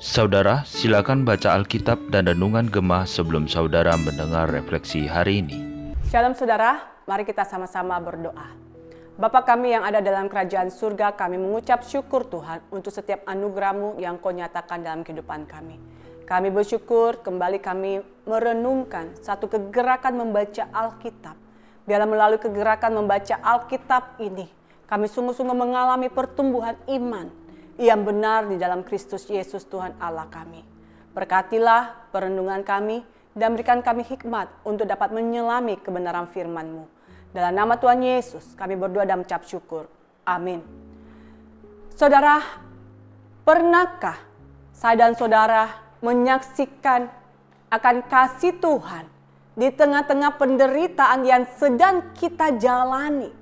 Saudara, silakan baca Alkitab dan Renungan Gemah sebelum saudara mendengar refleksi hari ini. Shalom saudara, mari kita sama-sama berdoa. Bapa kami yang ada dalam kerajaan surga, kami mengucap syukur Tuhan untuk setiap anugerahmu yang kau nyatakan dalam kehidupan kami. Kami bersyukur kembali kami merenungkan satu kegerakan membaca Alkitab. Biarlah melalui kegerakan membaca Alkitab ini, kami sungguh-sungguh mengalami pertumbuhan iman, yang benar di dalam Kristus Yesus Tuhan Allah kami. Berkatilah perenungan kami dan berikan kami hikmat untuk dapat menyelami kebenaran firman-Mu. Dalam nama Tuhan Yesus kami berdoa dan mengucap syukur. Amin. Saudara, pernahkah saya dan saudara menyaksikan akan kasih Tuhan di tengah-tengah penderitaan yang sedang kita jalani?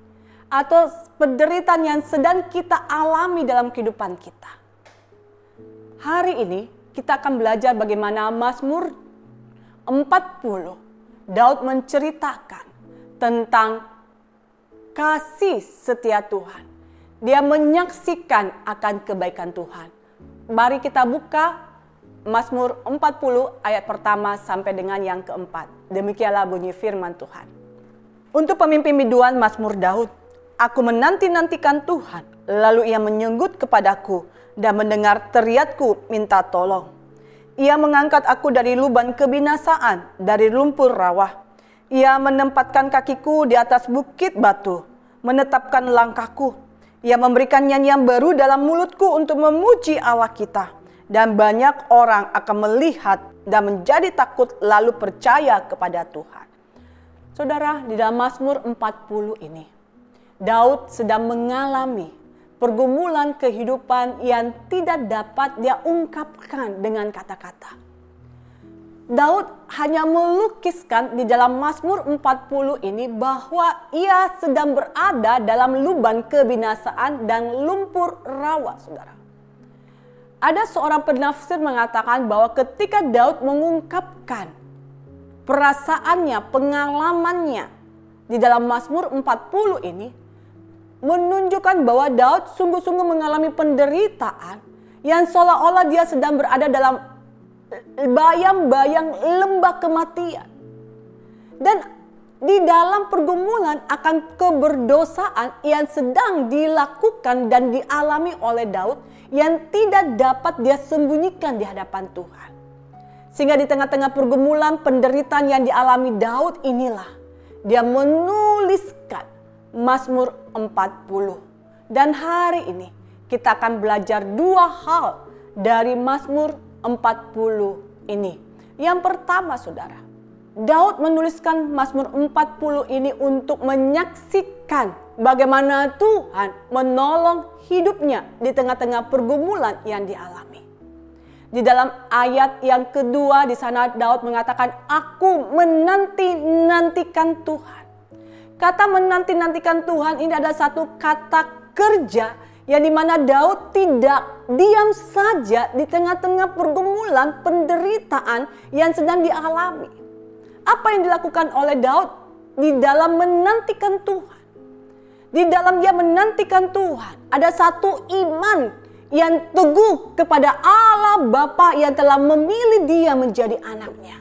Atau penderitaan yang sedang kita alami dalam kehidupan kita. Hari ini kita akan belajar bagaimana Mazmur 40 Daud menceritakan tentang kasih setia Tuhan. Dia menyaksikan akan kebaikan Tuhan. Mari kita buka Mazmur 40 ayat pertama sampai dengan yang keempat. Demikianlah bunyi firman Tuhan. Untuk pemimpin biduan Mazmur Daud, Aku menanti-nantikan Tuhan, lalu ia menyenggut kepadaku dan mendengar teriakku minta tolong. Ia mengangkat aku dari lubang kebinasaan, dari lumpur rawa. Ia menempatkan kakiku di atas bukit batu, menetapkan langkahku. Ia memberikan nyanyian baru dalam mulutku untuk memuji Allah kita. Dan banyak orang akan melihat dan menjadi takut lalu percaya kepada Tuhan. Saudara, di dalam Mazmur 40 ini, Daud sedang mengalami pergumulan kehidupan yang tidak dapat dia ungkapkan dengan kata-kata. Daud hanya melukiskan di dalam Mazmur 40 ini bahwa ia sedang berada dalam lubang kebinasaan dan lumpur rawa, saudara. Ada seorang penafsir mengatakan bahwa ketika Daud mengungkapkan perasaannya, pengalamannya di dalam Mazmur 40 ini, menunjukkan bahwa Daud sungguh-sungguh mengalami penderitaan yang seolah-olah dia sedang berada dalam bayang-bayang lembah kematian. Dan di dalam pergumulan akan keberdosaan yang sedang dilakukan dan dialami oleh Daud yang tidak dapat dia sembunyikan di hadapan Tuhan. Sehingga di tengah-tengah pergumulan penderitaan yang dialami Daud inilah dia menuliskan Mazmur 40. Dan hari ini kita akan belajar dua hal dari Mazmur 40 ini. Yang pertama saudara, Daud menuliskan Mazmur 40 ini untuk menyaksikan bagaimana Tuhan menolong hidupnya di tengah-tengah pergumulan yang dialami. Di dalam ayat yang kedua di sana Daud mengatakan, "Aku menanti-nantikan Tuhan." Kata menanti-nantikan Tuhan ini ada satu kata kerja yang di mana Daud tidak diam saja di tengah-tengah pergumulan penderitaan yang sedang dialami. Apa yang dilakukan oleh Daud di dalam menantikan Tuhan? Di dalam dia menantikan Tuhan ada satu iman yang teguh kepada Allah Bapa yang telah memilih dia menjadi anaknya.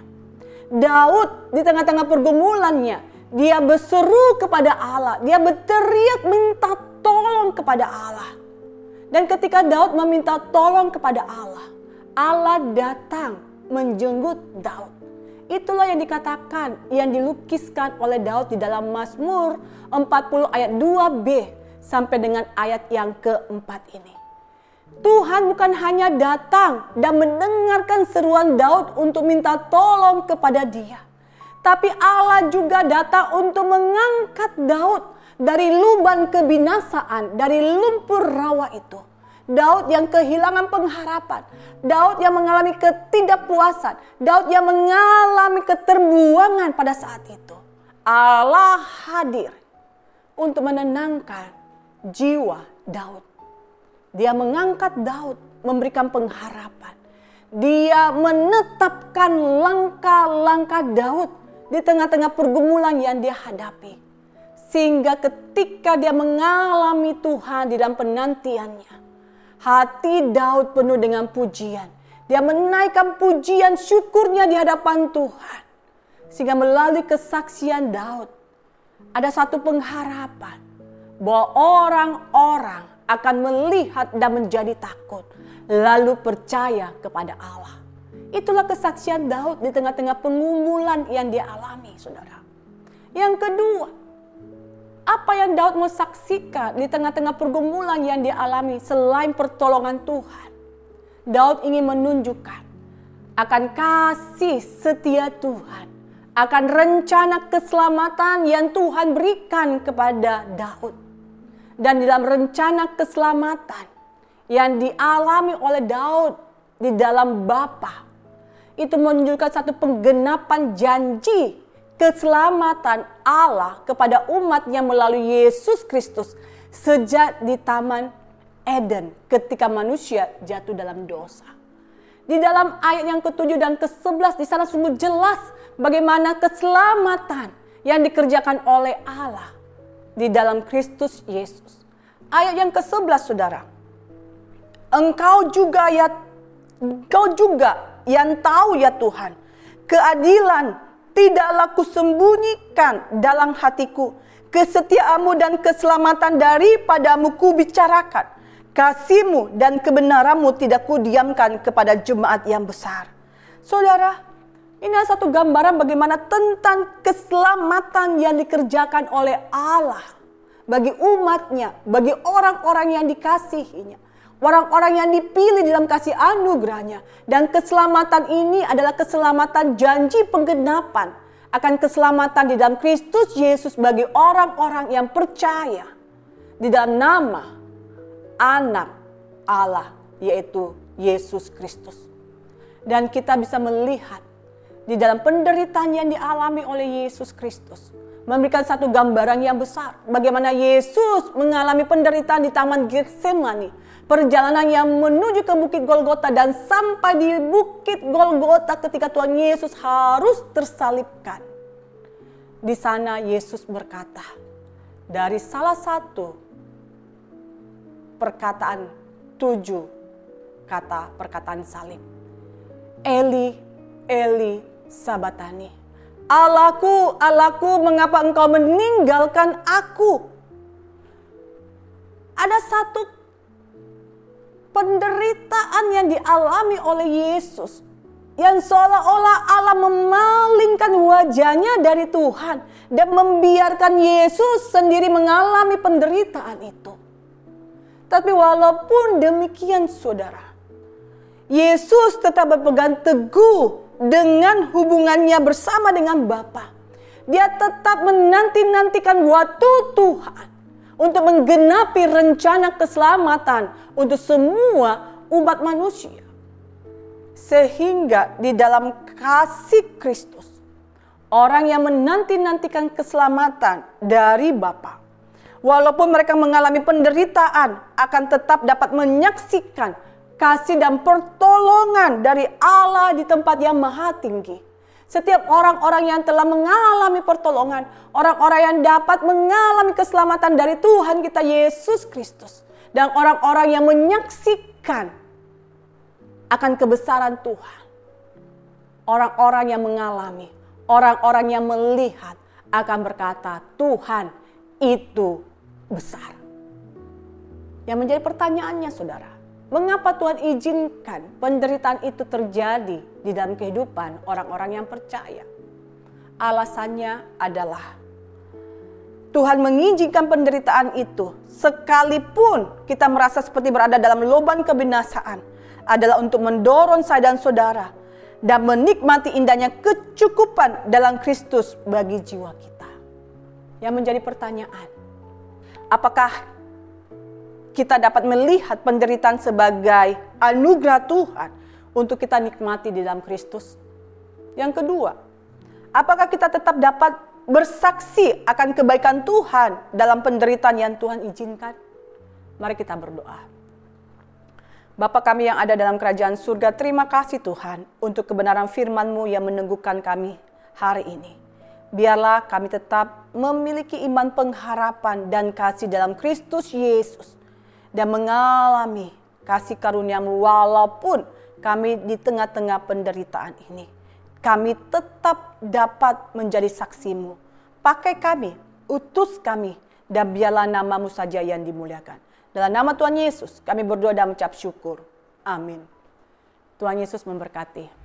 Daud di tengah-tengah pergumulannya dia berseru kepada Allah, dia berteriak minta tolong kepada Allah. Dan ketika Daud meminta tolong kepada Allah, Allah datang menjenggut Daud. Itulah yang dikatakan, yang dilukiskan oleh Daud di dalam Mazmur 40 ayat 2b sampai dengan ayat yang keempat ini. Tuhan bukan hanya datang dan mendengarkan seruan Daud untuk minta tolong kepada dia. Tapi Allah juga datang untuk mengangkat Daud dari lubang kebinasaan, dari lumpur rawa itu. Daud yang kehilangan pengharapan, Daud yang mengalami ketidakpuasan, Daud yang mengalami keterbuangan pada saat itu. Allah hadir untuk menenangkan jiwa Daud. Dia mengangkat Daud, memberikan pengharapan. Dia menetapkan langkah-langkah Daud di tengah-tengah pergumulan yang dia hadapi. Sehingga ketika dia mengalami Tuhan di dalam penantiannya, hati Daud penuh dengan pujian. Dia menaikkan pujian syukurnya di hadapan Tuhan. Sehingga melalui kesaksian Daud, ada satu pengharapan bahwa orang-orang akan melihat dan menjadi takut, lalu percaya kepada Allah. Itulah kesaksian Daud di tengah-tengah pengumulan yang dia alami, saudara. Yang kedua, apa yang Daud mau saksikan di tengah-tengah pergumulan yang dia alami selain pertolongan Tuhan. Daud ingin menunjukkan akan kasih setia Tuhan, akan rencana keselamatan yang Tuhan berikan kepada Daud. Dan dalam rencana keselamatan yang dialami oleh Daud di dalam Bapa itu menunjukkan satu penggenapan janji keselamatan Allah kepada umatnya melalui Yesus Kristus sejak di Taman Eden ketika manusia jatuh dalam dosa. Di dalam ayat yang ketujuh dan ke-11 di sana sungguh jelas bagaimana keselamatan yang dikerjakan oleh Allah di dalam Kristus Yesus. Ayat yang ke-11 Saudara. Engkau juga ya engkau juga yang tahu ya Tuhan, keadilan tidaklah kusembunyikan dalam hatiku. Kesetiaanmu dan keselamatan daripadamu ku bicarakan. Kasihmu dan kebenaranmu tidak kudiamkan kepada jemaat yang besar. Saudara, ini adalah satu gambaran bagaimana tentang keselamatan yang dikerjakan oleh Allah bagi umatnya, bagi orang-orang yang dikasihinya. Orang-orang yang dipilih dalam kasih anugerahnya. Dan keselamatan ini adalah keselamatan janji penggenapan. Akan keselamatan di dalam Kristus Yesus bagi orang-orang yang percaya. Di dalam nama anak Allah yaitu Yesus Kristus. Dan kita bisa melihat di dalam penderitaan yang dialami oleh Yesus Kristus memberikan satu gambaran yang besar bagaimana Yesus mengalami penderitaan di taman Getsemani perjalanan yang menuju ke Bukit Golgota dan sampai di Bukit Golgota ketika Tuhan Yesus harus tersalibkan. Di sana Yesus berkata, dari salah satu perkataan tujuh kata perkataan salib. Eli, Eli, Sabatani. Allahku, Allahku, mengapa engkau meninggalkan aku? Ada satu penderitaan yang dialami oleh Yesus yang seolah-olah Allah memalingkan wajahnya dari Tuhan dan membiarkan Yesus sendiri mengalami penderitaan itu. Tapi walaupun demikian saudara, Yesus tetap berpegang teguh dengan hubungannya bersama dengan Bapa. Dia tetap menanti-nantikan waktu Tuhan untuk menggenapi rencana keselamatan untuk semua umat manusia. Sehingga di dalam kasih Kristus, orang yang menanti-nantikan keselamatan dari Bapa, walaupun mereka mengalami penderitaan, akan tetap dapat menyaksikan kasih dan pertolongan dari Allah di tempat yang maha tinggi setiap orang-orang yang telah mengalami pertolongan, orang-orang yang dapat mengalami keselamatan dari Tuhan kita Yesus Kristus, dan orang-orang yang menyaksikan akan kebesaran Tuhan. Orang-orang yang mengalami, orang-orang yang melihat akan berkata, "Tuhan itu besar." Yang menjadi pertanyaannya, saudara, Mengapa Tuhan izinkan penderitaan itu terjadi di dalam kehidupan orang-orang yang percaya? Alasannya adalah Tuhan mengizinkan penderitaan itu sekalipun kita merasa seperti berada dalam lubang kebinasaan adalah untuk mendorong saya dan saudara dan menikmati indahnya kecukupan dalam Kristus bagi jiwa kita. Yang menjadi pertanyaan, apakah kita dapat melihat penderitaan sebagai anugerah Tuhan untuk kita nikmati di dalam Kristus. Yang kedua, apakah kita tetap dapat bersaksi akan kebaikan Tuhan dalam penderitaan yang Tuhan izinkan? Mari kita berdoa. Bapa kami yang ada dalam kerajaan surga, terima kasih Tuhan untuk kebenaran firman-Mu yang meneguhkan kami hari ini. biarlah kami tetap memiliki iman pengharapan dan kasih dalam Kristus Yesus dan mengalami kasih karuniamu walaupun kami di tengah-tengah penderitaan ini. Kami tetap dapat menjadi saksimu. Pakai kami, utus kami, dan biarlah namamu saja yang dimuliakan. Dalam nama Tuhan Yesus kami berdoa dan mengucap syukur. Amin. Tuhan Yesus memberkati.